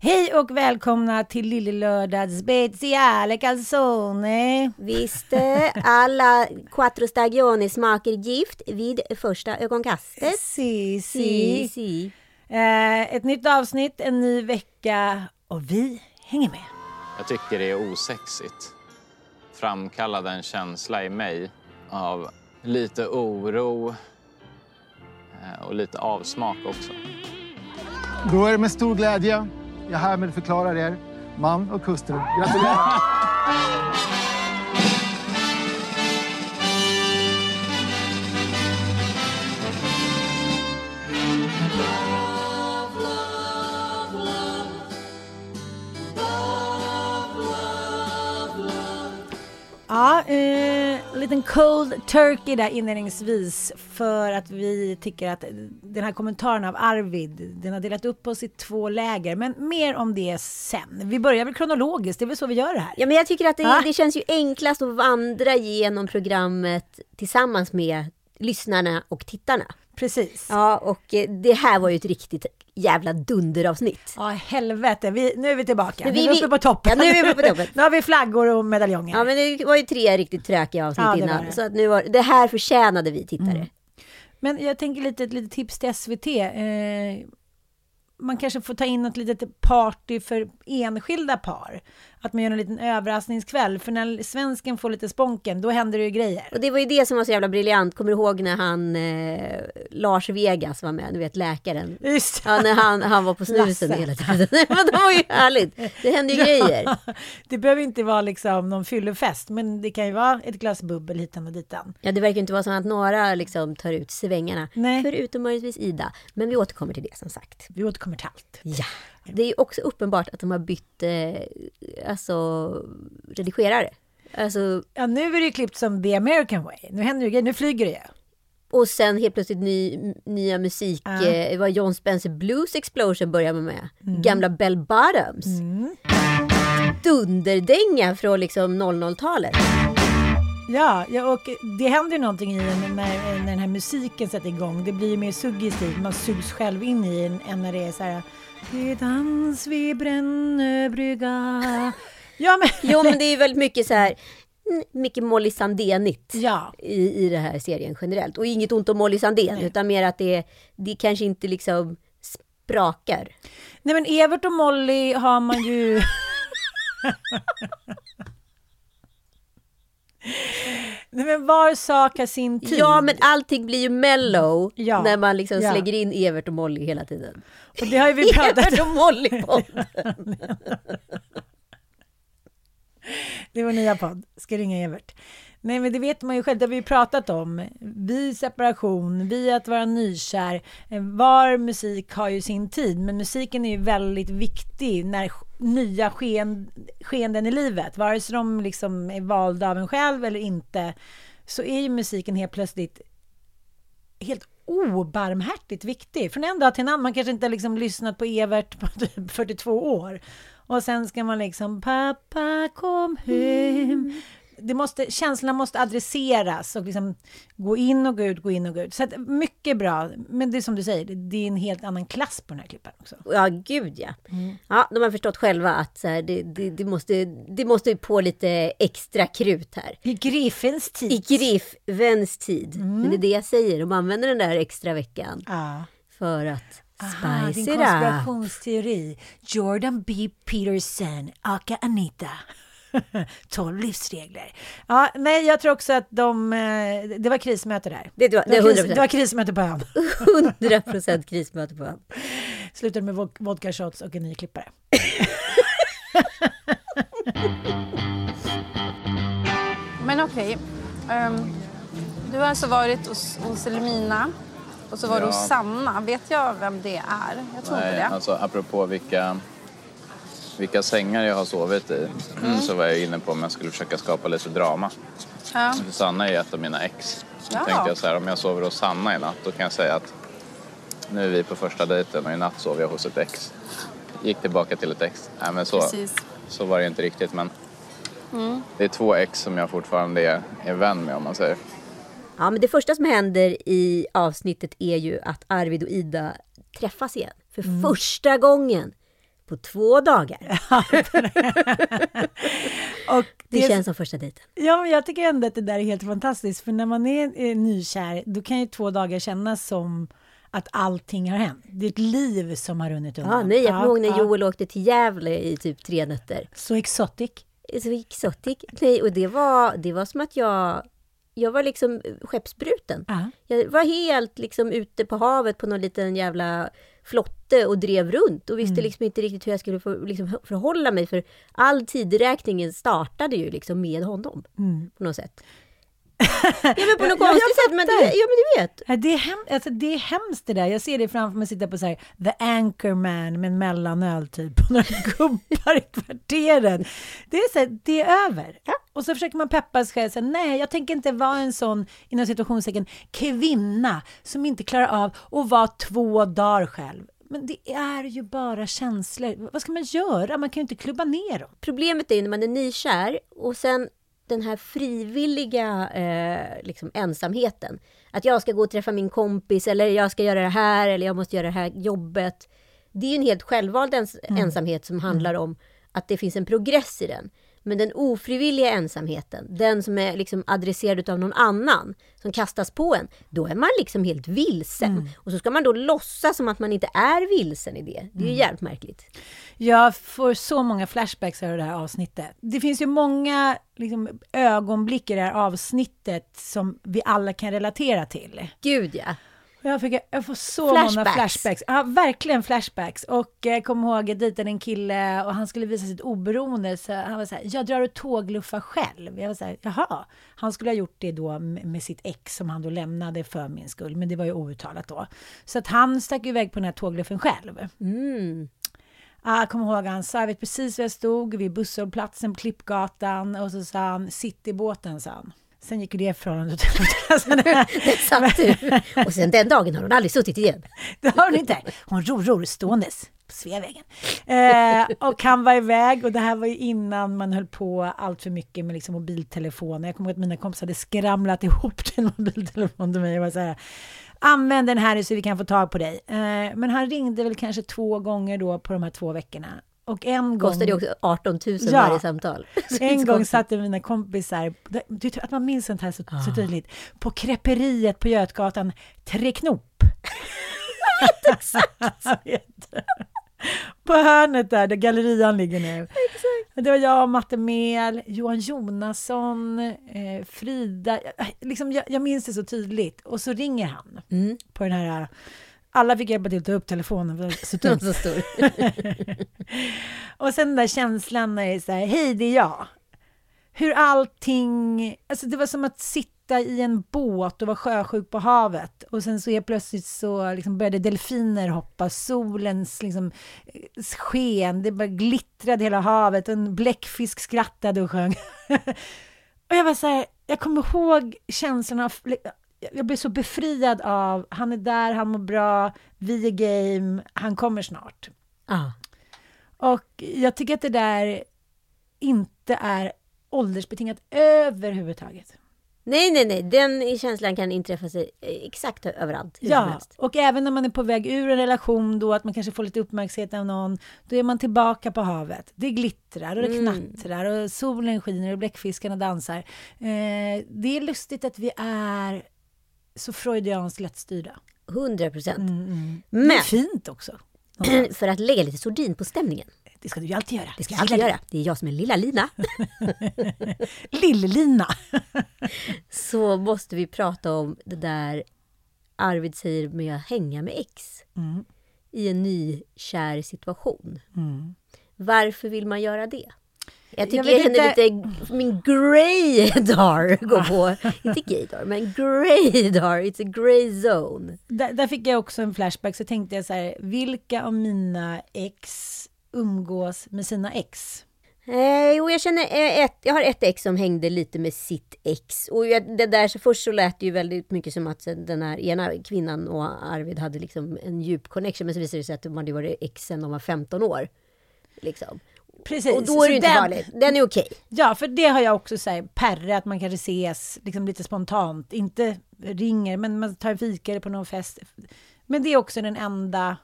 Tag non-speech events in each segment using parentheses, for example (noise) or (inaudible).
Hej och välkomna till Lillelördag speciale calzone. Visst, alla quattro stagioni smakar gift vid första ögonkastet. Si, Si, si. si. Eh, ett nytt avsnitt, en ny vecka och vi hänger med. Jag tycker det är osexigt. Framkallade en känsla i mig av lite oro eh, och lite avsmak också. Då är det med stor glädje jag härmed förklarar er man och hustru. Gratulerar! Ja, eh, liten cold turkey där inledningsvis för att vi tycker att den här kommentaren av Arvid, den har delat upp oss i två läger. Men mer om det sen. Vi börjar väl kronologiskt, det är väl så vi gör det här? Ja, men jag tycker att det, Va? det känns ju enklast att vandra genom programmet tillsammans med lyssnarna och tittarna. Precis. Ja, och eh, det här var ju ett riktigt jävla dunderavsnitt. Ja, helvete. Vi, nu är vi tillbaka. Men nu vi- är vi uppe på toppen. Ja, nu är vi uppe på toppen. (laughs) nu har vi flaggor och medaljonger. Ja, men det var ju tre riktigt tråkiga avsnitt Ja, innan. det. Så att nu var, det här förtjänade vi tittare. Mm. Men jag tänker lite, ett litet tips till SVT. Eh, man kanske får ta in ett litet party för enskilda par. Att man gör en liten överraskningskväll. För när svensken får lite sponken, då händer det ju grejer. Och det var ju det som var så jävla briljant. Kommer du ihåg när han, eh, Lars Vegas var med, du vet läkaren. Just Ja, när han, han var på snusen Lasse. hela tiden. (laughs) Men det var ju härligt. Det hände ju (laughs) grejer. Det behöver inte vara liksom någon fyllefest, men det kan ju vara ett glas bubbel hitan och ditan. Ja, det verkar inte vara så att några liksom tar ut svängarna. Nej. Förutom möjligtvis Ida. Men vi återkommer till det som sagt. Vi återkommer till allt. Ja. Det är också uppenbart att de har bytt eh, alltså, redigerare. Alltså, Ja, nu är det ju klippt som the American way. Nu händer det grejer, nu flyger det ju. och sen helt plötsligt ny, nya musik. Ja. Eh, det var John Spencer Blues Explosion börjar man med. Gamla Bell Bottoms. Dunderdänga från liksom 00-talet. Ja, ja, och det händer ju någonting i en när, när den här musiken sätter igång. Det blir ju mer suggestivt, man sugs själv in i en än när det är så här Det är dans vid Brännöbrygga. Ja, men... (laughs) Jo, men det är väldigt mycket så här, mycket Molly Sandénigt. Ja, i, i den här serien generellt. Och inget ont om Molly Sandén, Nej. utan mer att det, det kanske inte liksom sprakar. nej men Evert och Molly har man ju... (laughs) nej men var sak har sin tid. Ja, men allting blir ju mellow Ja, när man liksom ja. slänger in Evert och Molly hela tiden. Och det har vi pratat Evert och Molly podden. (laughs) Det är vår nya podd. Ska ringa Evert. Nej, men det vet man ju själv. Det har vi ju pratat om. Vi separation, vi att vara nykär. Eh, var musik har ju sin tid, men musiken är ju väldigt viktig när nya sken, skeenden i livet, vare sig de liksom är valda av en själv eller inte, så är ju musiken helt plötsligt helt obarmhärtigt viktig. Från en dag till en annan. Man kanske inte har liksom lyssnat på Evert på (laughs) typ 42 år. Och sen ska man liksom pappa kom hem. Mm. Det måste, känslorna måste adresseras och liksom gå in och gå ut, gå in och gå ut. Så att, mycket bra. Men det är som du säger, det- är en helt annan klass på den här klippen också. Ja, gud ja. Mm. Ja, de har förstått själva att så här, det, det, det, måste, det måste på lite extra krut här. I Griffens tid. I Griffens tid. Mm. Men det är det jag säger, de använder den där extra veckan Ja. för att Aha, din konspirationsteori. Jordan B. Peterson, aka Anita. (laughs) 12 livsregler. Ja, nej, jag tror också att de, eh, det var krismöte där. Det var, det var, kris, 100 det var krismöte på ön. 100 procent krismöte på ön. (laughs) Slutade med vod- vodka shots och en ny klippare. (laughs) Men okej. Ehm, du har alltså varit hos, hos Elmina och så var du Ja. hos Sanna. Vet jag vem det är? Jag tror Nej, inte det. alltså apropå vilka, vilka sängar jag har sovit i Mm. så var jag inne på om jag skulle försöka skapa lite drama. Ja. Sanna är ett av mina ex. Då Ja. tänkte jag så här, om jag sover hos Sanna i natt då kan jag säga att nu är vi på första dejten och i natt sov jag hos ett ex. Gick tillbaka till ett ex. Nej, men så, Precis. så var det inte riktigt men Mm. det är två ex som jag fortfarande är, är vän med om man säger. Ja, men det första som händer i avsnittet är ju att Arvid och Ida träffas igen. För första gången på två dagar. (laughs) (laughs) Och Det känns som första dejten. Ja, men jag tycker ändå att det där är helt fantastiskt. För när man är eh, nykär, då kan ju två dagar kännas som att allting har hänt. Det är ett liv som har runnit undan. Ja, nej, jag kommer ihåg när ja. Joel åkte till Gävle i typ tre nätter. Så exotic. Så exotic. Nej, och det var, det var som att jag, jag var liksom skeppsbruten. Ja. Jag var helt liksom ute på havet på någon liten jävla flotte och drev runt och visste liksom inte riktigt hur jag skulle få, liksom, förhålla mig för all tidräkningen startade ju liksom med honom på något sätt. Ja men på något (laughs) Ja, konstigt sätt, men du, ja men du vet. Ja, Det är, hem, alltså det är hemskt det där. Jag ser det framför mig sitta på så här, The Anchorman med en mellanöl typ på några (laughs) gubbar i kvarteren. Det är så här, det är över. Och så försöker man peppa sig själv. Så här, Nej, jag tänker inte vara en sån, inom situationstecken, kvinna som inte klarar av att vara två dagar själv. Men det är ju bara känslor. Vad ska man göra? Man kan ju inte klubba ner dem. Problemet är ju när man är nykär och sen den här frivilliga eh, liksom ensamheten. Att jag ska gå och träffa min kompis eller jag ska göra det här eller jag måste göra det här jobbet. Det är en helt självvald ens ensamhet som handlar om att det finns en progress i den. Men den ofrivilliga ensamheten, den som är liksom adresserad av någon annan, som kastas på en, då är man liksom helt vilsen. Och så ska man då låtsas som att man inte är vilsen i det. Det är ju jävligt märkligt. Jag får så många flashbacks av det här avsnittet. Det finns ju många liksom, ögonblick i det här avsnittet som vi alla kan relatera till. Gud ja. Jag, fick, jag får så många Flashbacks. flashbacks. Ja, verkligen flashbacks. Och jag kommer ihåg, jag dejtade en kille och han skulle visa sitt oberoende. Så han var så här, jag drar och tågluffar själv. Jag var så här, jaha. Han skulle ha gjort det då med med sitt ex som han då lämnade för min skull. Men det var ju outtalat då. Så att han stack iväg på den här tågluffen själv. Mm. Ah, jag kommer ihåg han sa, jag vet precis var jag stod vid busshållplatsen på Klippgatan och så sa han citybåten sa han. Sen gick det förhållandet helvete. (laughs) (laughs) Det satt du. Och sen den dagen har hon aldrig suttit igen. (laughs) Det har hon inte. Hon ror ståendes på Sveavägen. Eh, och han var iväg och det här var ju innan man höll på allt för mycket med liksom mobiltelefoner. Jag kommer ihåg att mina kompisar hade skramlat ihop till en mobiltelefon till mig. Jag var så här, använd den här nu så vi kan få tag på dig. Eh, men han ringde väl kanske två gånger då på de här två veckorna. Och en gång... Kostade ju också 18 000 Ja. varje samtal. (laughs) En gång satte mina kompisar, du, att man minns sånt här så, så tydligt, på kreperiet på Götgatan, Tre Knop. (laughs) (laughs) Jag vet. På hörnet där, där gallerian ligger nu. Det var jag, Matte Mel, Johan Jonasson, eh, Frida. Liksom, jag, jag minns det så tydligt. Och så ringer han Mm. på den här... Alla fick hjälpa till att ta upp telefonen. för det var. Så stor. (laughs) Och sen den där känslan när det är så här, hej det är jag. Hur allting, alltså det var som att sitta i en båt och vara sjösjuk på havet. Och sen så är plötsligt så liksom började delfiner hoppa, solens liksom eh, sken, det bara glittrade hela havet och en bläckfisk skrattade och sjöng. (laughs) och jag var så här, jag kommer ihåg känslan av, jag blev så befriad av, han är där, han mår bra, vi är game, han kommer snart. Ja. Och jag tycker att det där inte är åldersbetingat överhuvudtaget. Nej, nej, nej. Den känslan kan inträffa sig eh, exakt överallt. Ja, och även när man är på väg ur en relation då, att man kanske får lite uppmärksamhet av någon, då är man tillbaka på havet. Det glittrar och det knattrar och solen skiner och bläckfiskarna dansar. Eh, det är lustigt att vi är så freudianskt lättstyrda. 100 procent. Det är Men fint också. (clears throat) för att lägga lite sordin på stämningen Det ska du ju alltid göra. Det ska jag alltid göra. Det är jag som är lilla Lina. (laughs) Lill-Lina. (laughs) Så måste vi prata om det där Arvid säger med att hänga med ex. Mm. I en nykär situation. Varför vill man göra det? Jag tycker Jag jag, känner inte. lite min greydar går på. (laughs) inte gaydar, men greydar. It's a grey zone. Där, där fick jag också en flashback, så tänkte jag så här, vilka av mina ex umgås med sina ex? Eh, jo, jag känner eh, ett, jag har ett ex som hängde lite med sitt ex. Och jag, det där, så först så lät det ju väldigt mycket som att den här ena kvinnan och Arvid hade liksom en djup connection. Men så visade det sig att de hade varit ex sen de var 15 år. Liksom. Precis. Och då är det inte den- farligt. Den är okej. Ja, för det har jag också så här, perre, att man kanske ses liksom lite spontant. Inte ringer, men man tar en fika eller på någon fest. Men det är också den enda...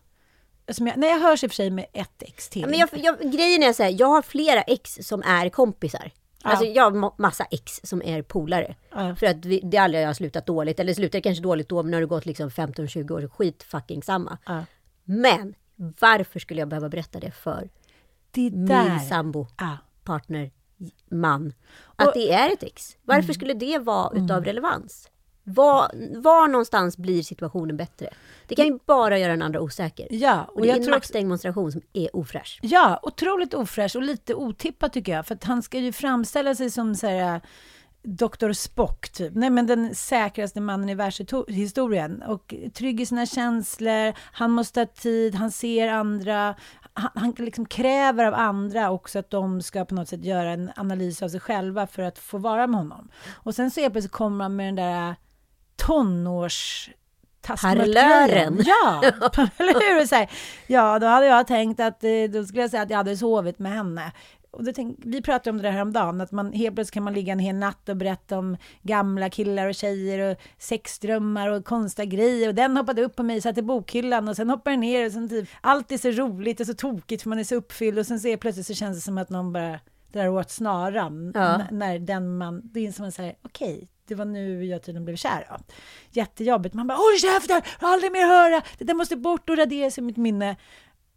Som jag, nej, jag hörs i och för sig med ett ex till. Ja, men jag, jag, grejen är så här, jag har flera ex som är kompisar. Alltså jag har ma- massa ex som är polare. Ja. För att vi, det aldrig har slutat dåligt. Eller slutar kanske dåligt då, men nu har det gått liksom 15-20 år. Skit fucking samma. Ja. Men varför skulle jag behöva berätta det för det är min där. sambo, Ja. partner, man? Att Och- det är ett ex. Varför Mm. skulle det vara utav relevans? Var, var någonstans blir situationen bättre? Det kan ju bara göra den andra osäker. Ja, och, och det är en maktdemonstration som är ofräsch. Ja, otroligt ofräsch och lite otippat tycker jag. För att han ska ju framställa sig som så här, Dr. Spock, typ. Nej, men den säkraste mannen i världshistorien. Och trygg i sina känslor, han måste ha tid, han ser andra. Han, han liksom kräver av andra också att de ska på något sätt göra en analys av sig själva för att få vara med honom. Och sen så plötsligt kommer han med den där tonårs Parlören. Ja, (laughs) (laughs) eller hur? Så här, ja, då hade jag tänkt att, eh, då skulle jag säga att jag hade sovit med henne. Och då tänk, vi pratade om det där häromdagen, att man helt plötsligt kan man ligga en hel natt och berätta om gamla killar och tjejer och sexdrömmar och konstiga grejer. Och den hoppade upp på mig, satt i bokhyllan och sen hoppar den ner och sen typ, allt är så roligt och så tokigt för man är så uppfylld och sen så plötsligt så känns det som att någon bara drar åt snaran. Ja. När den man, är som man säger, okej, det var nu jag tydligen blev kär. Ja. Jättejobbigt. Man bara, håll käften, aldrig mer höra, det där måste bort och raderas ur mitt minne.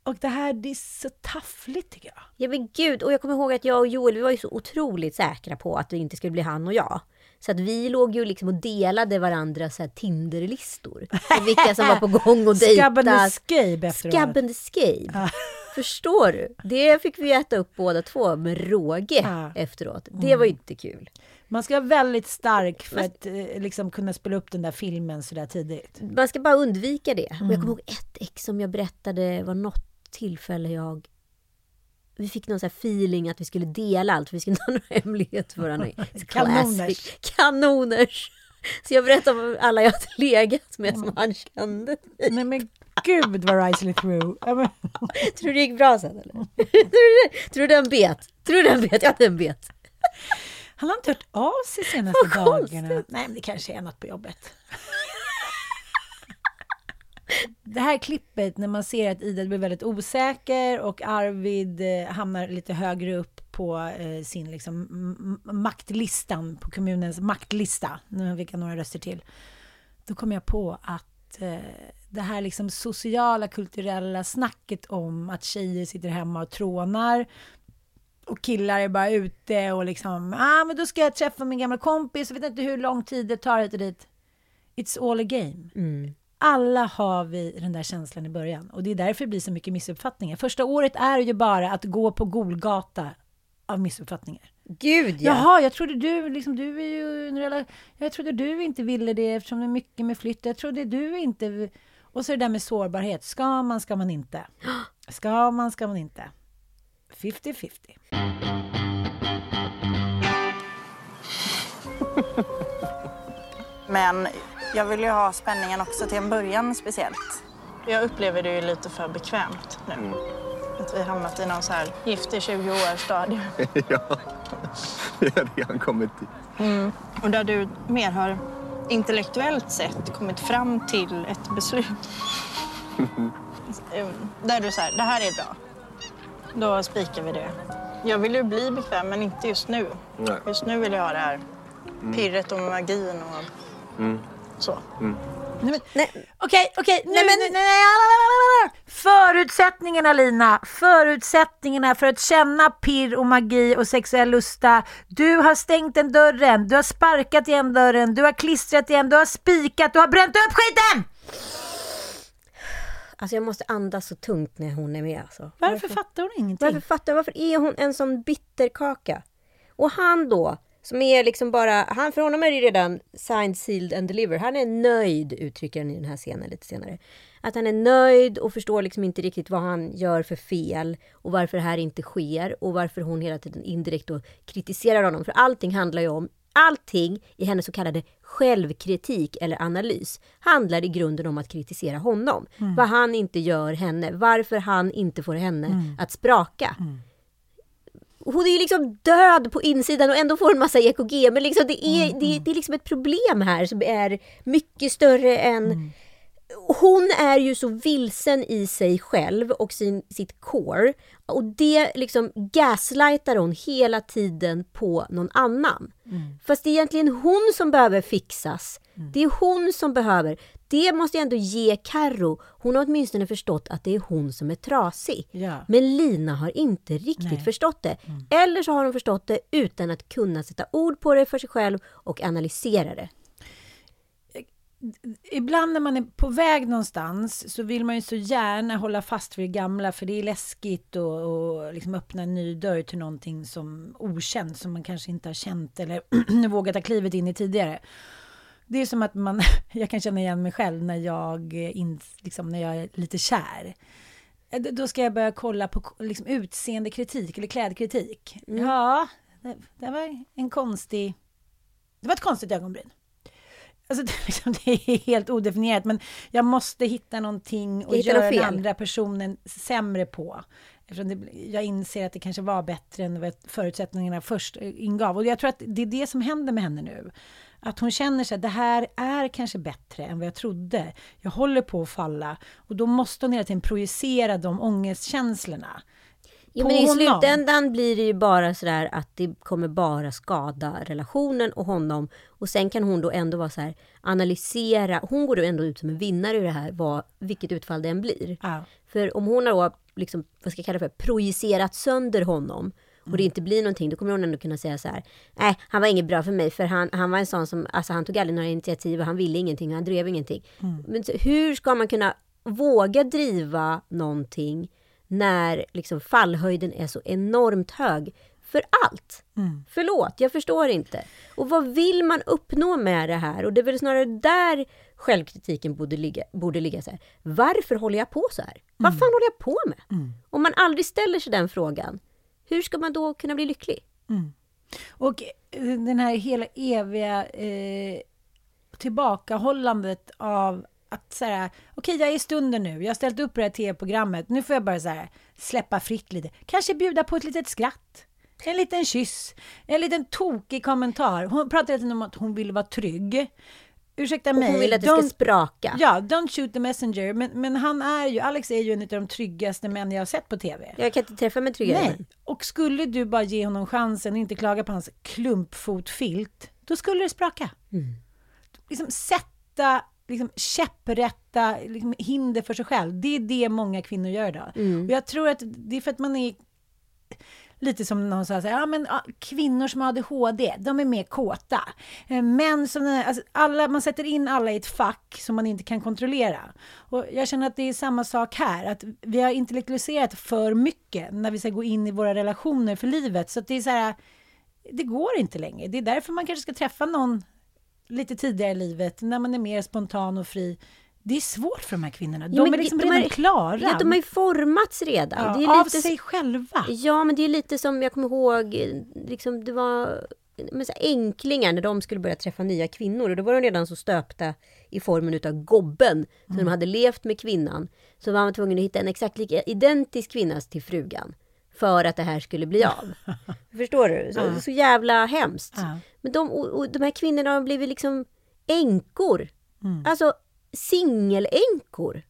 Och det här, det är så taffligt tycker jag. Ja men gud, och jag kommer ihåg att jag och Joel, vi var ju så otroligt säkra på att det inte skulle bli han och jag. Så att vi låg ju liksom och delade varandras Tinderlistor. (laughs) Vilka som var på gång och dejta. escape efteråt. Skabben escape. Förstår du? Det fick vi äta upp båda två med råge efteråt. Det var ju inte kul. Man ska vara väldigt stark för att eh, liksom kunna spela upp den där filmen så där tidigt. Man ska bara undvika det. Och jag kommer ihåg ett ex som jag berättade var något tillfälle jag vi fick någon här feeling att vi skulle dela allt, för vi skulle inte ha några (laughs) hemligheter för varandra. (laughs) Kanoners. Kanoners! Så jag berättade om alla jag hade legat med som han kände. Nej men gud vad Risley through. (laughs) Tror du det gick bra sen eller? Tror du den bet? Tror du den bet? Ja, den bet. Han har inte hört av sig senaste Vad konstigt. dagarna. Nej men det kanske är något på jobbet. (laughs) Det här klippet när man ser att Ida blir väldigt osäker och Arvid eh, hamnar lite högre upp på eh, sin liksom, maktlistan, på kommunens maktlista, nu fick jag några röster till. Då kom jag på att eh, det här liksom sociala, kulturella snacket om att tjejer sitter hemma och trånar och killar är bara ute och liksom, ah men då ska jag träffa min gamla kompis, jag vet inte hur lång tid det tar hit och dit. It's all a game. Alla har vi den där känslan i början och det är därför det blir så mycket missuppfattningar. Första året är ju bara att gå på Golgata av missuppfattningar. Gud ja! Jaha, jag trodde du, liksom, du är ju en rela- jag trodde du inte ville det eftersom det är mycket med flytt. Jag trodde du inte... Och så det där med sårbarhet. Ska man, ska man inte? (gasps) Ska man, ska man inte? 50-50. Men jag vill ju ha spänningen också till en början speciellt. Jag upplever det ju lite för bekvämt nu. Att vi har hamnat i någon så här gift i 20 år stadie. (laughs) ja, vi har redan kommit dit. Och där du mer har intellektuellt sett kommit fram till ett beslut. (laughs) Mm, där du säger, det här är bra. Då spikar vi det. Jag vill ju bli bekväm, men inte just nu. Nej. Just nu vill jag ha det här pirret och magin och så. Nej, men, Nej. Okej, okej, Nej, men- nej, nej, nej. Förutsättningarna Lina, förutsättningarna för att känna pirr och magi och sexuell lusta. Du har stängt den dörren, du har sparkat igen dörren, du har klistrat igen, du har spikat, du har bränt upp skiten! Alltså jag måste andas så tungt när hon är med alltså. Varför fattar hon ingenting? Varför fattar Varför är hon en sån bitterkaka? Och han då, som är liksom bara, han, för honom är det redan signed, sealed and delivered. Han är nöjd, uttrycker han i den här scenen lite senare. Att han är nöjd och förstår liksom inte riktigt vad han gör för fel och varför det här inte sker och varför hon hela tiden indirekt då kritiserar honom. För allting handlar ju om Allting i hennes så kallade självkritik eller analys handlar i grunden om att kritisera honom. Mm. Vad han inte gör henne, varför han inte får henne Mm. att spraka. Hon är ju liksom död på insidan och ändå får en massa EKG. Men liksom det, är, Mm, det, det är liksom ett problem här som är mycket större än... Mm. Hon är ju så vilsen i sig själv och sin, sitt core. Och det liksom gaslightar hon hela tiden på någon annan. Fast det är egentligen hon som behöver fixas. Det är hon som behöver. Det måste jag ändå ge Karro. Hon har åtminstone förstått att det är hon som är trasig. Ja. Men Lina har inte riktigt Nej. förstått det. Eller så har hon förstått det utan att kunna sätta ord på det för sig själv och analysera det. Ibland när man är på väg någonstans så vill man ju så gärna hålla fast vid det gamla för det är läskigt och, och liksom öppna en ny dörr till någonting som okänt som man kanske inte har känt eller (clears throat) vågat ta klivet in i tidigare. Det är som att man, (laughs) jag kan känna igen mig själv när jag, in, liksom, när jag är lite kär. Eh, Då ska jag börja kolla på liksom, utseendekritik eller klädkritik. Ja, det, det var en konstig... Det var ett konstigt ögonbryn. Alltså, (laughs) det, är liksom, det är helt odefinierat, men jag måste hitta någonting och göra den andra personen sämre på. Eftersom det, jag inser att det kanske var bättre än vad förutsättningarna först eh, ingav. Och jag tror att det är det som händer med henne nu. Att hon känner sig att det här är kanske bättre än vad jag trodde. Jag håller på att falla. Och då måste hon hela tiden projicera de ångestkänslorna. Ja, men i slutändan blir det ju bara sådär att det kommer bara skada relationen och honom. Och sen kan hon då ändå vara så här, analysera. Hon går då ändå ut som en vinnare i det här, vad, vilket utfall det än blir. Ja. För om hon har då, liksom, vad ska jag kalla det för, projicerat sönder honom och det inte blir någonting, då kommer hon ändå kunna säga så här, nej, han var inget bra för mig, för han, han var en sån som, alltså han tog aldrig några initiativ och han ville ingenting och han drev ingenting. Men så, hur ska man kunna våga driva någonting när liksom fallhöjden är så enormt hög för allt? Förlåt, jag förstår inte. Och vad vill man uppnå med det här? Och det är väl snarare där självkritiken borde ligga. Borde ligga så här. Varför håller jag på så här? Vad fan håller jag på med? Om man aldrig ställer sig den frågan, hur ska man då kunna bli lycklig? Och eh, den här hela eviga eh, tillbakahållandet av att så här, okej jag är i stunden nu, jag har ställt upp det här tv-programmet, nu får jag bara så här, släppa fritt lite. Kanske bjuda på ett litet skratt, en liten kyss, en liten tokig kommentar. Hon pratar tiden om att hon vill vara trygg. Ursäkta Och mig. hon vill att det ska spraka. Ja, don't shoot the messenger. Men, men han är ju, Alex är ju en av de tryggaste män jag har sett på tv. Jag kan inte träffa mig tryggare. Nej, och skulle du bara ge honom chansen och inte klaga på hans klumpfotfilt, då skulle det spraka. Liksom sätta liksom, käpprätta liksom, hinder för sig själv. Det är det många kvinnor gör idag. Och jag tror att det är för att man är Lite som någon sa, så här, ja, men, ja, kvinnor som har ADHD, de är mer kåta. Eh, Män som, alltså, alla, man sätter in alla i ett fack som man inte kan kontrollera. Och jag känner att det är samma sak här, att vi har intellektualiserat för mycket när vi ska gå in i våra relationer för livet. Så att det är så här, det går inte längre. Det är därför man kanske ska träffa någon lite tidigare i livet, när man är mer spontan och fri. Det är svårt för de här kvinnorna. De Ja, är liksom de redan är- klara. Ja, de har ju formats redan. Ja, det är av lite, sig själva. Ja, men det är lite som, jag kommer ihåg, liksom det var men så här, änklingar när de skulle börja träffa nya kvinnor. Och då var de redan så stöpta i formen utav gobben. Så Mm. de hade levt med kvinnan. Så var man tvungen att hitta en exakt lika identisk kvinna till frugan. För att det här skulle bli av. (laughs) Förstår du? Så, Ja. så jävla hemskt. Ja. Men de, och, och de här kvinnorna har blivit liksom änkor. Mm. Alltså singelänkor.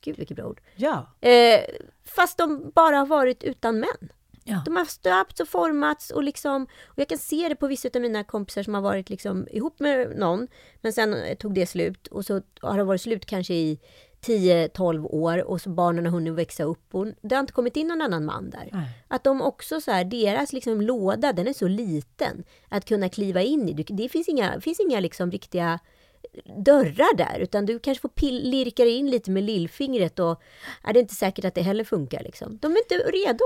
Gud vilket bra ord. Ja. Eh, fast de bara har varit utan män. Ja. De har stöpts och formats och liksom, och jag kan se det på vissa av mina kompisar som har varit liksom ihop med någon, men sen eh, tog det slut och så har det varit slut kanske i 10-12 år och så barnen har hunnit växa upp och det har inte kommit in någon annan man där. Nej. Att de också så här, deras liksom låda, den är så liten att kunna kliva in i. Det finns inga, finns inga liksom riktiga dörrar där, utan du kanske får pill, lirka dig in lite med lillfingret och är det inte säkert att det heller funkar liksom. De är inte redo.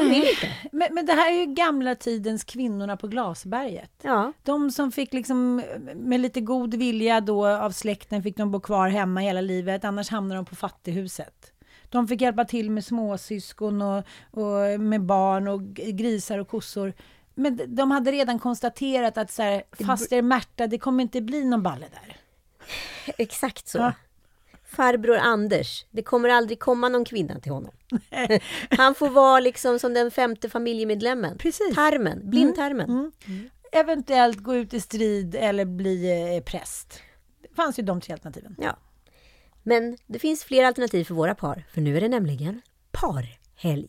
Inte. Men, men det här är ju gamla tidens kvinnorna på Glasberget. Ja. De som fick liksom med lite god vilja då av släkten fick de bo kvar hemma hela livet, annars hamnar de på fattighuset. De fick hjälpa till med småsyskon och, och med barn och grisar och kossor. Men de hade redan konstaterat att så här, faster Märta, det kommer inte bli någon balle där. Exakt så. Ja. Farbror Anders, det kommer aldrig komma någon kvinna till honom. (laughs) Han får vara liksom som den femte familjemedlemmen. Precis. Tarmen, blindtarmen. Eventuellt gå ut i strid eller bli eh, präst. Det fanns ju de tre alternativen. Ja. Men det finns fler alternativ för våra par, för nu är det nämligen parhelg.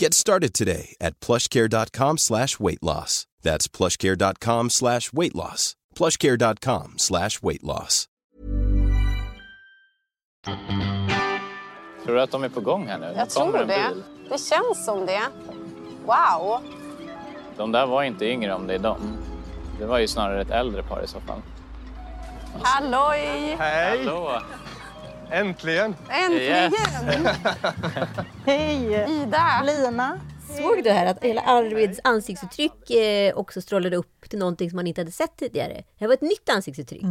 Get started today at plushcare.com slash weight loss. That's plushcare.com slash weight loss. plushcare.com slash weight loss. Tror du att de är på gång här nu? Jag Nu tror det. bil. Det känns som det. Wow! De där var inte yngre om det är dem. Det var ju snarare ett äldre par i så fall. Halloj! Hej! Hallå! Äntligen! Äntligen! (laughs) Hej! Ida! Lina. Såg du här att hela Arvids ansiktsuttryck eh, också strålade upp till någonting som man inte hade sett tidigare? Det här var ett nytt ansiktsuttryck.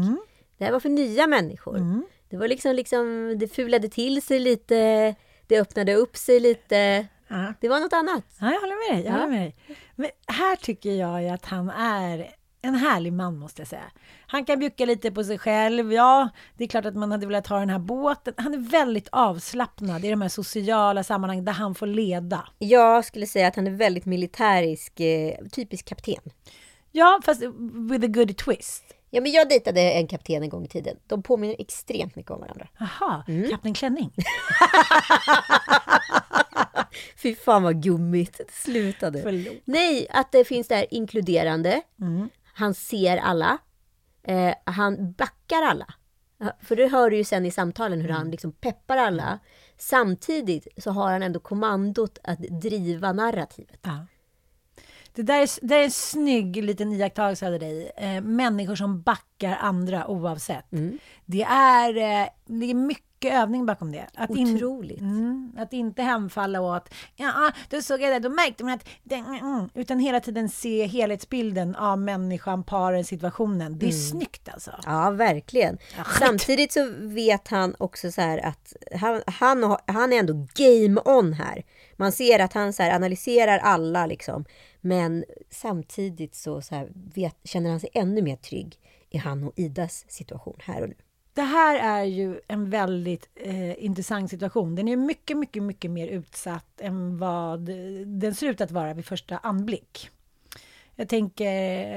Det här var för nya människor. Det var liksom, liksom, det fulade till sig lite, det öppnade upp sig lite. Ja. Det var något annat. Ja, jag håller med dig. Jag Ja. håller med dig. Men här tycker jag ju att han är en härlig man måste jag säga. Han kan bjucka lite på sig själv. Ja, det är klart att man hade velat ha den här båten. Han är väldigt avslappnad i de här sociala sammanhang där han får leda. Jag skulle säga att han är väldigt militärisk, eh, typisk kapten. Ja, fast with a good twist. Ja, men jag dejtade en kapten en gång i tiden. De påminner extremt mycket om varandra. Jaha, Mm. Kapten Klänning. (laughs) Fy fan vad gummigt det slutade. Förlåt. Nej, att det finns det här inkluderande. Han ser alla. Eh, han backar alla. För det hör du ju sen i samtalen hur han liksom peppar alla. Samtidigt så har han ändå kommandot att driva narrativet. Ja. Det där är, det är en snygg liten iakttagelse av dig. Eh, människor som backar andra oavsett. Det, är, eh, det är mycket övning bakom det. Att in- Otroligt. Mm, att inte hemfalla åt, ja, då såg jag det, då märkte man att, det, mm, mm, utan hela tiden se helhetsbilden av människan, paren, situationen. Det är snyggt alltså. Ja, verkligen. Samtidigt så vet han också så här att han, han, han är ändå game on här. Man ser att han så analyserar alla liksom. Men samtidigt så, så här vet, känner han sig ännu mer trygg i han och Idas situation här och nu. Det här är ju en väldigt eh, intressant situation. Den är mycket, mycket, mycket mer utsatt än vad eh, den ser ut att vara vid första anblick. Jag tänker,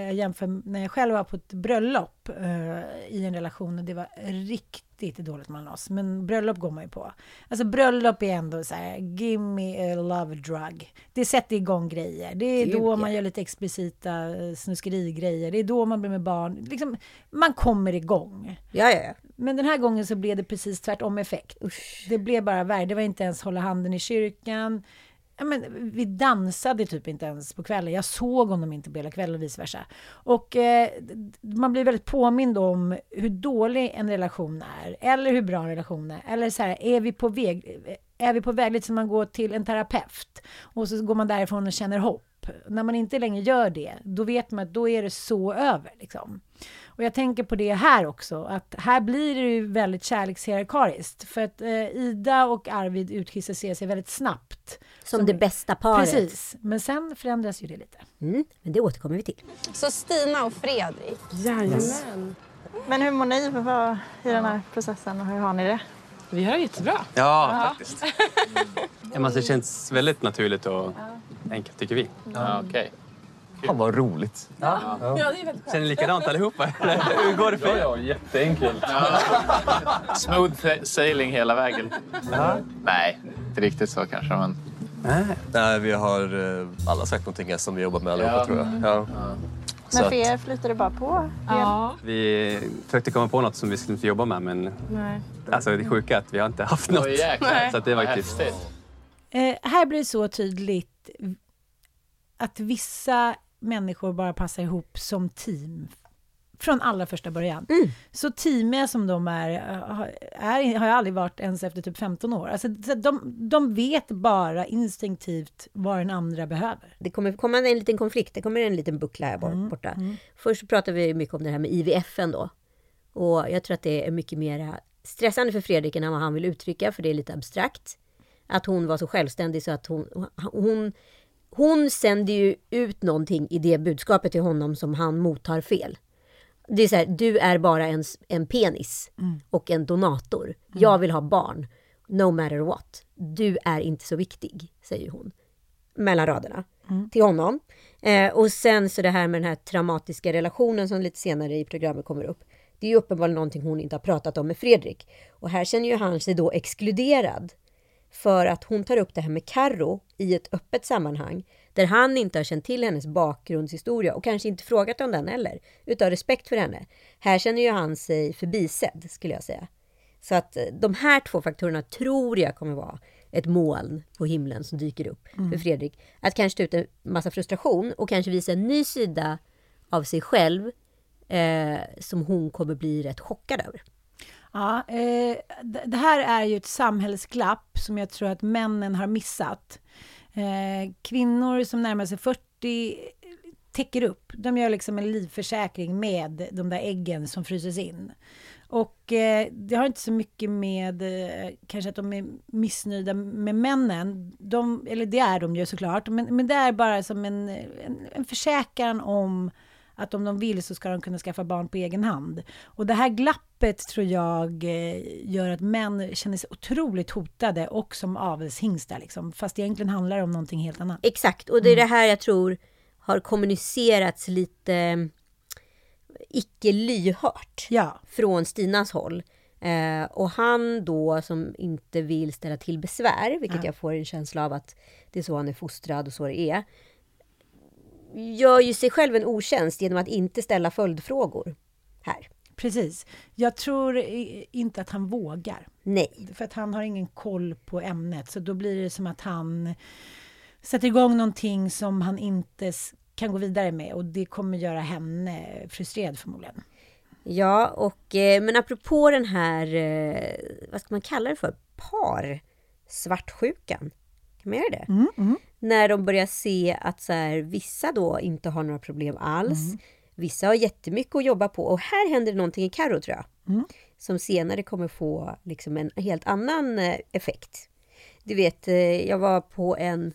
jag jämför när jag själv var på ett bröllop eh, i en relation och det var riktigt dåligt mellan oss. Men bröllop går man ju på. Alltså bröllop är ändå så här, give me a love drug. Det sätter igång grejer. Det är Gud, då ja. man gör lite explicita eh, snuskerigrejer. Det är då man blir med barn. Liksom, man kommer igång. Ja, ja, ja. Men den här gången så blev det precis tvärtom effekt. Det blev bara värre. Det var inte ens hålla handen i kyrkan. Ja, men, vi dansade typ inte ens på kvällen. Jag såg honom inte på hela kvällen och vice versa. Och eh, man blir väldigt påmind om hur dålig en relation är. Eller hur bra en relation är. Eller så här, är vi på väg? Eh, är vi på väg lite som man går till en terapeut och så går man därifrån och känner hopp. När man inte längre gör det, då vet man att då är det så över. Liksom. Och jag tänker på det här också, att här blir det ju väldigt kärlekshierarkariskt. För att eh, Ida och Arvid utkristalliserar sig väldigt snabbt. Som det bästa paret. Precis, men sen förändras ju det lite. Mm, men det återkommer vi till. Så Stina och Fredrik. Jajamän. Men hur mår ni i den här processen och hur har ni det? Vi har det jättebra. Ja, faktiskt. (laughs) Men det känns väldigt naturligt och enkelt tycker vi. Ja, okej. Fan vad roligt. Ja. Ja, det är väldigt skönt. Känner ni likadant allihopa? (laughs) Hur går det för er? Ja, jätteenkelt. Smooth sa- sailing hela vägen. Nej, inte riktigt så kanske, men... Nej, vi har eh, alla sagt någonting som vi jobbar med allihopa Ja. tror jag. Ja. Men för er flyter det bara på? Ja. Vi försökte komma på något som vi skulle inte jobba med men Nej. alltså, det sjuka är att vi har inte haft något. Jäklar. Så att det var Vad faktiskt... Eh, här blir det så tydligt att vissa människor bara passar ihop som team från allra första början. Så teamiga som de är, eh, är, har jag aldrig varit ens efter typ 15 år. Alltså, så de, de vet bara instinktivt vad den andra behöver. Det kommer komma en liten konflikt, det kommer en liten buckla här bort- borta. Först så pratar vi mycket om det här med IVF då. Och jag tror att det är mycket mer stressande för Fredrik än vad han vill uttrycka, för det är lite abstrakt. Att hon var så självständig så att hon, hon, hon sänder ju ut någonting i det budskapet till honom som han mottar fel. Det är så här, du är bara en, en penis och en donator. Jag vill ha barn, no matter what. Du är inte så viktig, säger hon. Mellan raderna. Till honom. Eh, och sen så det här med den här traumatiska relationen som lite senare i programmet kommer upp. Det är ju uppenbarligen någonting hon inte har pratat om med Fredrik. Och här känner ju han sig då exkluderad. För att hon tar upp det här med Karro i ett öppet sammanhang. Där han inte har känt till hennes bakgrundshistoria och kanske inte frågat om den heller. Utav respekt för henne. Här känner ju han sig förbisedd skulle jag säga. Så att eh, de här två faktorerna tror jag kommer vara ett moln på himlen som dyker upp Mm. för Fredrik. Att kanske ta ut en massa frustration och kanske visa en ny sida av sig själv eh, som hon kommer bli rätt chockad över. Ja, eh, det här är ju ett samhällsglapp som jag tror att männen har missat. Eh, kvinnor som närmar sig 40 eh, täcker upp. De gör liksom en livförsäkring med de där äggen som fryses in. Och eh, det har inte så mycket med eh, kanske att de är missnöjda med männen. De, eller det är de ju såklart. Men, men det är bara som en, en, en försäkran om att om de vill så ska de kunna skaffa barn på egen hand. Och det här glappet tror jag eh, gör att män känner sig otroligt hotade och som avelshingstar. Liksom. Fast egentligen handlar det om någonting helt annat. Exakt, och det är det här jag tror har kommunicerats lite eh, icke lyhört ja. från Stinas håll. Eh, och han då som inte vill ställa till besvär, vilket Ja. jag får en känsla av att det är så han är fostrad och så det är. Gör ju sig själv en otjänst genom att inte ställa följdfrågor här. Precis. Jag tror inte att han vågar. Nej. För att han har ingen koll på ämnet. Så då blir det som att han sätter igång någonting som han inte kan gå vidare med. Och det kommer göra henne frustrerad förmodligen. Ja, och, eh, men apropå den här, eh, vad ska man kalla det för, par svartsjukan. Kan man göra det? Mm, När de börjar se att så här, vissa då inte har några problem alls. Mm. Vissa har jättemycket att jobba på. Och här händer någonting i Karo tror jag. Mm. Som senare kommer få liksom en helt annan eh, effekt. Du vet, eh, jag var på en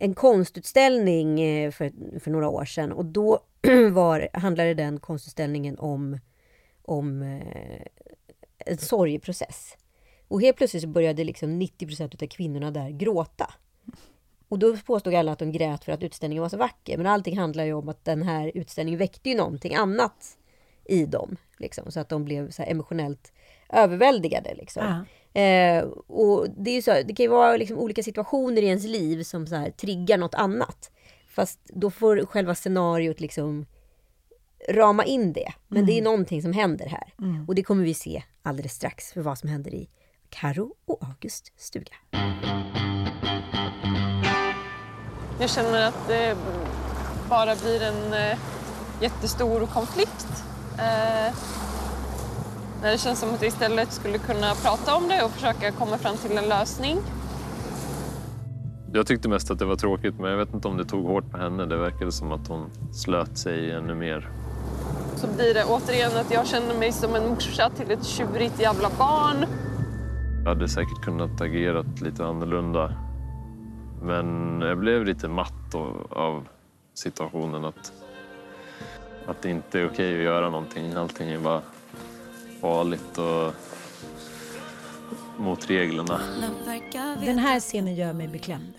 en konstutställning eh, för, för några år sedan och då (clears throat) var, handlade den konstutställningen om, om en sorgeprocess. Och helt plötsligt så började liksom 90% av kvinnorna där gråta. Och då påstod alla att de grät för att utställningen var så vacker. Men allting handlar ju om att den här utställningen väckte ju någonting annat i dem. Liksom, så att de blev så emotionellt överväldigade. Liksom. Eh, och det, är så, det kan ju vara liksom olika situationer i ens liv som så här, triggar något annat. Fast då får själva scenariot liksom rama in det. Men Mm. det är någonting som händer här. Mm. Och det kommer vi se alldeles strax för vad som händer i Karo och August stuga. Jag känner att det bara blir en eh, jättestor konflikt. Eh, när det känns som att vi istället skulle kunna prata om det och försöka komma fram till en lösning. Jag tyckte mest att det var tråkigt, men jag vet inte om det tog hårt på henne. Det verkade som att hon slöt sig ännu mer. Så blir det återigen att jag känner mig som en morsa till ett tjurigt jävla barn. Jag hade säkert kunnat agera lite annorlunda. Men jag blev lite matt av, situationen. Att, att det inte är okej att göra någonting. Allting är bara farligt och mot reglerna. Den här scenen gör mig beklämd.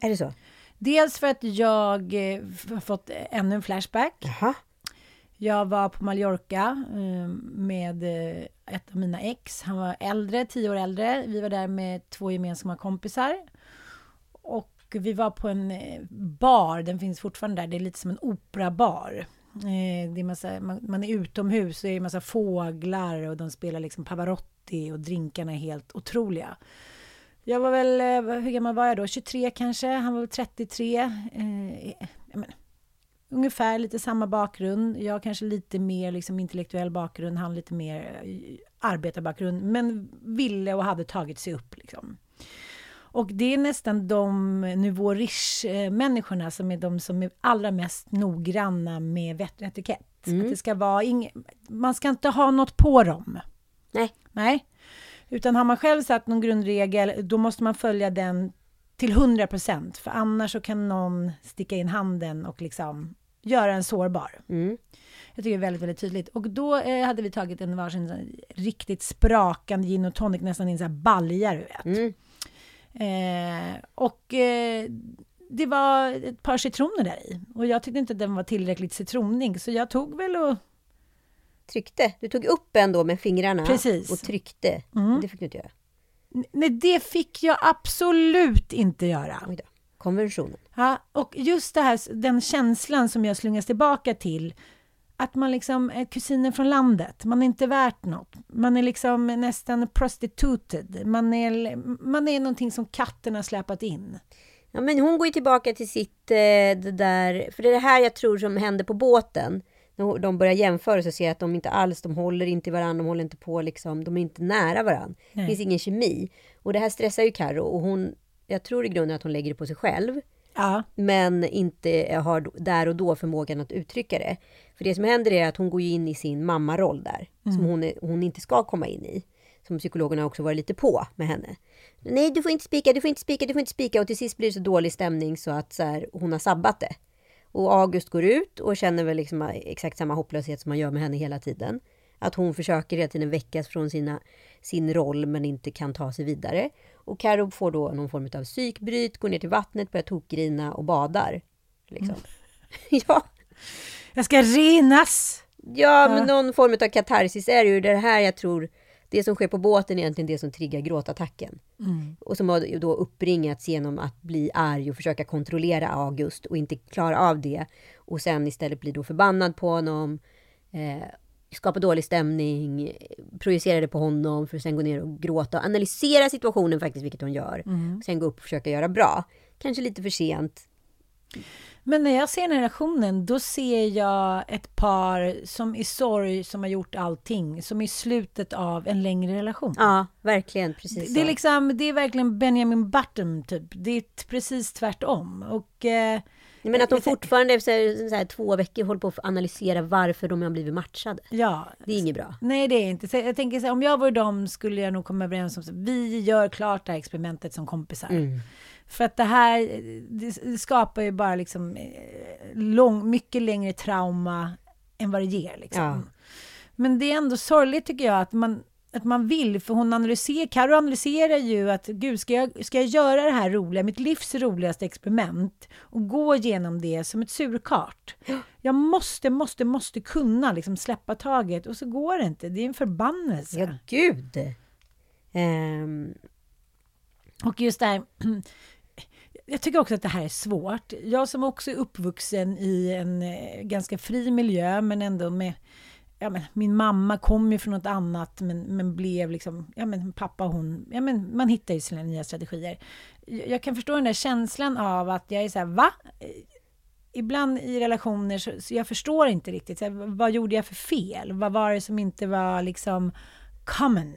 Är det så? Dels för att jag eh, har fått ännu en flashback. Jag var på Mallorca eh, med eh, ett av mina ex. Han var äldre, tio år äldre. Vi var där med två gemensamma kompisar. Och vi var på en eh, bar, den finns fortfarande där. Det är lite som en operabar. Eh, Det är massa, man, man är utomhus och det är en massa fåglar och de spelar liksom Pavarotti och drinkarna är helt otroliga. Jag var väl, eh, hur gammal var jag då? 23 kanske, han var väl 33. Eh, jag menar, ungefär lite samma bakgrund. Jag kanske lite mer liksom, intellektuell bakgrund, han lite mer eh, arbetarbakgrund. Men ville och hade tagit sig upp. Liksom. Och det är nästan de nouveau riche-människorna som är de som är allra mest noggranna med vett och etikett. Att det ska vara ing- man ska inte ha något på dem. Nej. Nej. Utan har man själv satt någon grundregel, då måste man följa den till 100 procent. För annars så kan någon sticka in handen och liksom göra en sårbar. Mm. Jag tycker det är väldigt, väldigt tydligt. Och då eh, hade vi tagit en varsin riktigt sprakande gin och tonic, nästan i en sån här balja, du vet. Eh, och eh, det var ett par citroner där i. Och jag tyckte inte att den var tillräckligt citronig, så jag tog väl och... Tryckte? Du tog upp en då med fingrarna Precis. och tryckte. Mm. Det fick du inte göra. Nej, det fick jag absolut inte göra. Konventionen. Ja, och just det här, den känslan som jag slungas tillbaka till, att man liksom är kusinen från landet, man är inte värt något. Man är liksom nästan prostituted. Man är, man är någonting som katten har släpat in. Ja, men hon går ju tillbaka till sitt, eh, det där, för det är det här jag tror som händer på båten. När de börjar jämföra så ser jag att de inte alls, de håller inte varandra, de håller inte på liksom, de är inte nära varandra. Det Nej. finns ingen kemi. Och det här stressar ju Karo och hon, jag tror i grunden att hon lägger det på sig själv. Ja. Men inte har där och då förmågan att uttrycka det. För det som händer är att hon går in i sin mammaroll där. Som Mm. hon, är, hon inte ska komma in i. Som psykologerna också varit lite på med henne. Nej, du får inte spika, du får inte spika, du får inte spika. Och till sist blir det så dålig stämning så att så här, hon har sabbat det. Och August går ut och känner väl liksom exakt samma hopplöshet som man gör med henne hela tiden. Att hon försöker hela tiden väckas från sina, sin roll men inte kan ta sig vidare. Och Karo får då någon form av psykbryt, går ner till vattnet, börjar tokgrina och badar. Liksom. (laughs) ja. Jag ska renas! Ja, men någon form av katarsis är det ju. Det här jag tror, det som sker på båten är egentligen det som triggar gråtattacken. Mm. Och som har då uppbringats genom att bli arg och försöka kontrollera August och inte klara av det. Och sen istället bli då förbannad på honom. Eh, skapa dålig stämning, projicera det på honom för att sen gå ner och gråta och analysera situationen faktiskt, vilket hon gör. Mm. Sen gå upp och försöka göra bra. Kanske lite för sent. Men när jag ser den här relationen, då ser jag ett par som i sorg, som har gjort allting, som är i slutet av en längre relation. Ja, verkligen. Precis Det, det, är liksom, det är verkligen Benjamin Button, typ. Det är precis tvärtom. Och, eh, Men att de fortfarande efter så här, två veckor håller på att analysera varför de har blivit matchade. Ja. Det är inget bra. Nej, det är inte. Så jag tänker så här, om jag vore dem skulle jag nog komma överens om att vi gör klart det här experimentet som kompisar. Mm. För att det här det det skapar ju bara liksom eh, lång, mycket längre trauma än vad det ger. Liksom. Ja. Men det är ändå sorgligt tycker jag att man att man vill, för hon analyserar, Karo analyserar ju att gud, ska jag, ska jag göra det här roliga, mitt livs roligaste experiment och gå igenom det som ett surkart? Jag måste, måste, måste kunna liksom släppa taget och så går det inte. Det är en förbannelse. Ja, gud! Ehm, Och just det här, (clears throat) jag tycker också att det här är svårt. Jag som också är uppvuxen i en eh, ganska fri miljö, men ändå med Ja, men, min mamma kom ju från något annat, men, men blev liksom... Ja, men, pappa och hon... Ja, men, man hittar ju sina nya strategier. Jag, jag kan förstå den där känslan av att jag är så här, va? Ibland i relationer så, så jag förstår inte riktigt. Så här, vad gjorde jag för fel? Vad var det som inte var liksom common?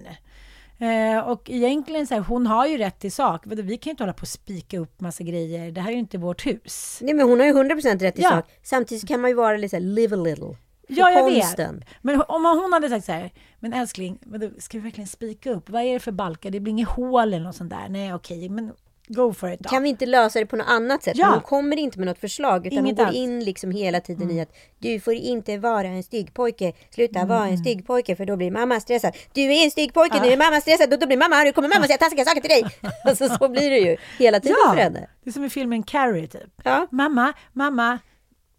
Eh, och egentligen så här, hon har ju rätt till sak. Vi kan ju inte hålla på och spika upp massa grejer. Det här är ju inte vårt hus. nej men hon har ju 100% rätt i Ja. sak. Samtidigt kan man ju vara lite så här, live a little. Ja, jag konsten. vet. Men om hon hade sagt så här, men älskling, ska vi verkligen spika upp? Vad är det för balkar? Det blir inget hål eller något sånt där. Nej, okej, men go for it då. Kan vi inte lösa det på något annat sätt? Ja. Hon kommer inte med något förslag utan Inget hon går alls. in liksom hela tiden Mm. i att du får inte vara en stygg pojke. Sluta vara en Mm. stygg pojke för då blir mamma stressad. Du är en stygg pojke, Ja. nu är mamma stressad och då blir mamma arg. kommer mamma säga taskiga saker till dig. (laughs) alltså så blir det ju hela tiden för henne. det är som i filmen Carrie typ. Mamma, mamma,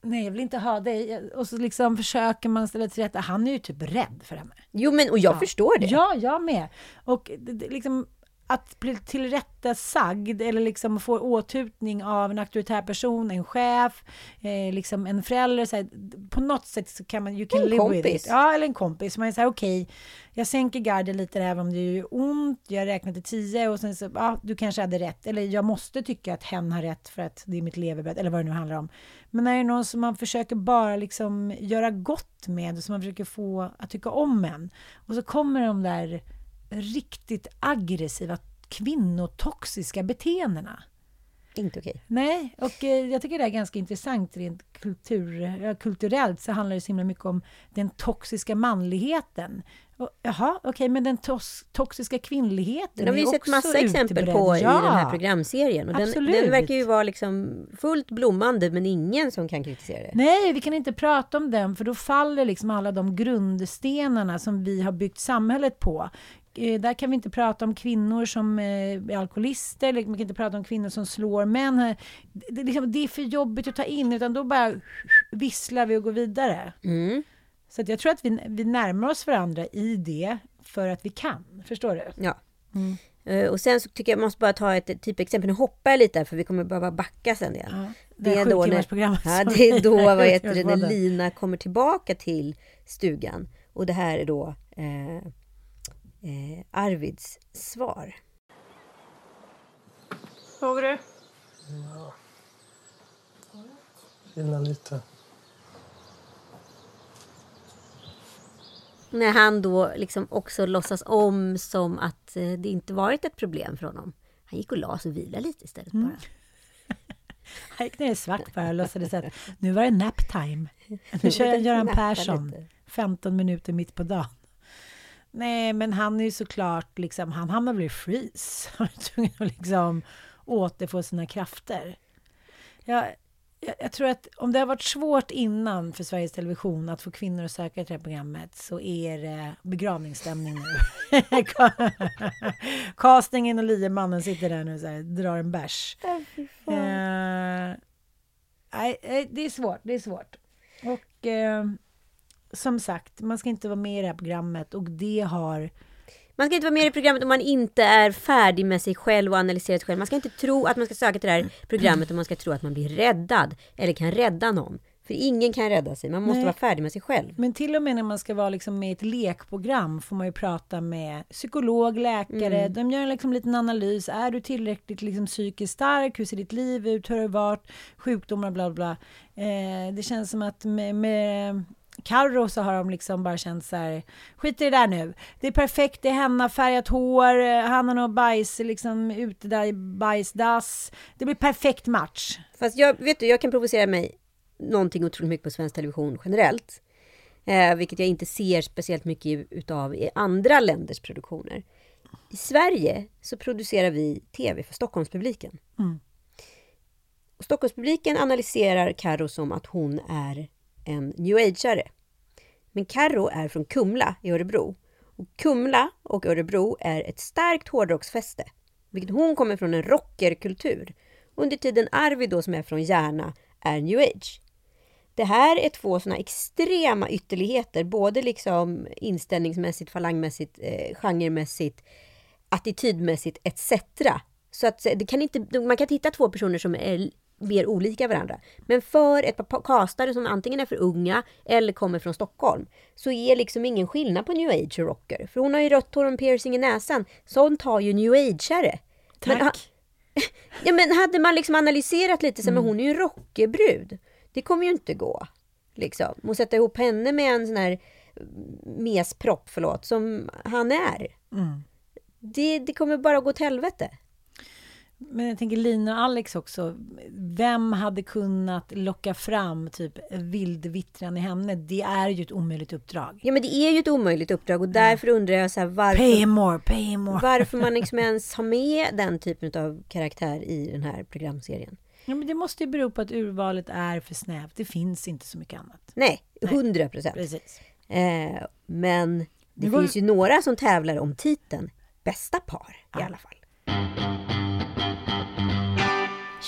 nej jag vill inte ha dig. Och så liksom försöker man ställa till rätta. Han är ju typ rädd för henne. Jo men och jag förstår det. Ja, jag med. Och det, det, liksom att bli tillrättasagd eller liksom få åtutning av en auktoritär person, en chef, eh, liksom en förälder. Så här, på något sätt så kan man, you can En live with kompis. it. Ja, eller en kompis. Man är så här, okej, jag sänker garden lite även om det gör ont. Jag räknar till tio och sen så, ja, du kanske hade rätt. Eller jag måste tycka att hen har rätt för att det är mitt levebröd, eller vad det nu handlar om. Men när det är någon som man försöker bara liksom göra gott med, som man försöker få att tycka om en. Och så kommer de där riktigt aggressiva kvinnotoxiska beteendena. Inte okej. Nej, och eh, jag tycker det är ganska intressant rent kultur, kulturellt så handlar det så himla mycket om den toxiska manligheten. Och, jaha, okej, men den tos, toxiska kvinnligheten Den har vi ju sett massa exempel utbredd. på i Ja, den här programserien. Och den, den verkar ju vara liksom fullt blommande men ingen som kan kritisera det. Nej, vi kan inte prata om den för då faller liksom alla de grundstenarna som vi har byggt samhället på. Eh, där kan vi inte prata om kvinnor som eh, är alkoholister, eller vi kan inte prata om kvinnor som slår män. Det, det, liksom, det är för jobbigt att ta in, utan då bara visslar vi och går vidare. Mm. Så att jag tror att vi, vi närmar oss varandra i det för att vi kan. Förstår du? Ja. Eh, Och sen så tycker jag måste bara ta ett typexempel. Nu hoppar jag lite här för vi kommer behöva backa sen igen. det är då när, ja, det är då vad heter det, när. Lina kommer tillbaka till stugan. Och det här är då eh, eh, Arvids svar. Såg du? Gillar lite. När han då liksom också låtsas om som att eh, det inte varit ett problem för honom. Han gick och la sig och vilade lite istället Mm. bara. (laughs) Han gick ner i svart bara och låtsades att nu var det nap time. (laughs) Nu kör jag Göran Persson. lite. 15 minuter mitt på dagen. Nej, men han är ju såklart liksom, han hamnar väl i freeze. (laughs) Han är tvungen att liksom återfå sina krafter. Jag, jag, jag tror att om det har varit svårt innan för Sveriges Television att få kvinnor att söka till det här programmet så är det begravningsstämning nu. (laughs) Castingen och liemannen sitter där nu och drar en bärs. Eh, nej, eh, det är svårt. Det är svårt. Och eh, som sagt, man ska inte vara med i det här programmet och det har... Man ska inte vara med i programmet om man inte är färdig med sig själv och analyserat själv. Man ska inte tro att man ska söka till det här programmet om man ska tro att man blir räddad eller kan rädda någon. För ingen kan rädda sig, man måste Nej. vara färdig med sig själv. Men till och med när man ska vara liksom med i ett lekprogram får man ju prata med psykolog, läkare. Mm. De gör en liksom liten analys. Är du tillräckligt liksom psykiskt stark? Hur ser ditt liv ut? Hur har det varit? Sjukdomar, bla bla. Eh, det känns som att med, med Carro så har de liksom bara känt så här, skit i det där nu. Det är perfekt, det är henna, färgat hår, eh, han har nog bajs liksom ute där i bajsdass. Det blir perfekt match. Fast jag, vet du, jag kan provocera mig någonting otroligt mycket på svensk television generellt. Eh, vilket jag inte ser speciellt mycket utav i andra länders produktioner. I Sverige så producerar vi TV för Stockholmspubliken. Mm. Och Stockholmspubliken analyserar Karo som att hon är en new ageare. Men Carro är från Kumla i Örebro. Och Kumla och Örebro är ett starkt hårdrocksfäste, vilket hon kommer från en rockerkultur. Under tiden Arvid då, som är från Järna, är new age. Det här är två sådana extrema ytterligheter, både liksom inställningsmässigt, falangmässigt, eh, genremässigt, attitydmässigt etc. Så att eh, det kan inte, man kan inte hitta två personer som är mer olika varandra. Men för ett par castare som antingen är för unga eller kommer från Stockholm så är liksom ingen skillnad på new age och rocker. För hon har ju rött hår och en piercing i näsan. Sånt har ju new age-are. Tack. Men, (laughs) ja, men hade man liksom analyserat lite så, mm. men hon är ju en rockerbrud. Det kommer ju inte gå. Liksom. Och sätta ihop henne med en sån här mespropp, förlåt, som han är. Mm. Det, det kommer bara gå åt helvete. Men jag tänker Lina och Alex också. Vem hade kunnat locka fram typ vildvittran i henne? Det är ju ett omöjligt uppdrag. Ja, men det är ju ett omöjligt uppdrag och därför undrar jag så här, varför... Pay him more, pay him more. Varför man liksom (laughs) ens har med den typen av karaktär i den här programserien. Ja, men det måste ju bero på att urvalet är för snävt. Det finns inte så mycket annat. Nej, hundra procent. Eh, men det finns ju några som tävlar om titeln bästa par i alla fall.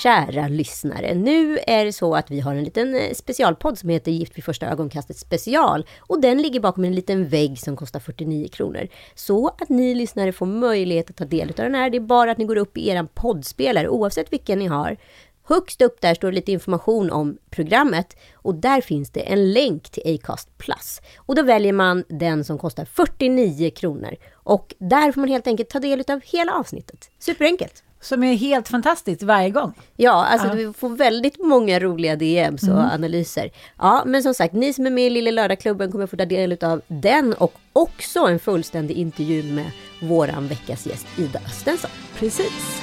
Kära lyssnare, nu är det så att vi har en liten eh, specialpodd som heter Gift vid första ögonkastet special. Och den ligger bakom en liten vägg som kostar 49 kronor. Så att ni lyssnare får möjlighet att ta del av den här. Det är bara att ni går upp i er poddspelare, oavsett vilken ni har. Högst upp där står det lite information om programmet och där finns det en länk till Acast Plus. Och då väljer man den som kostar 49 kronor. Och där får man helt enkelt ta del av hela avsnittet. Superenkelt! Som är helt fantastiskt varje gång. Ja, alltså ja. du får väldigt många roliga DMs och mm. analyser. Ja, men som sagt, ni som är med i Lilla Lördagklubben kommer få ta del av den och också en fullständig intervju med våran veckas gäst Ida Östensson. Precis.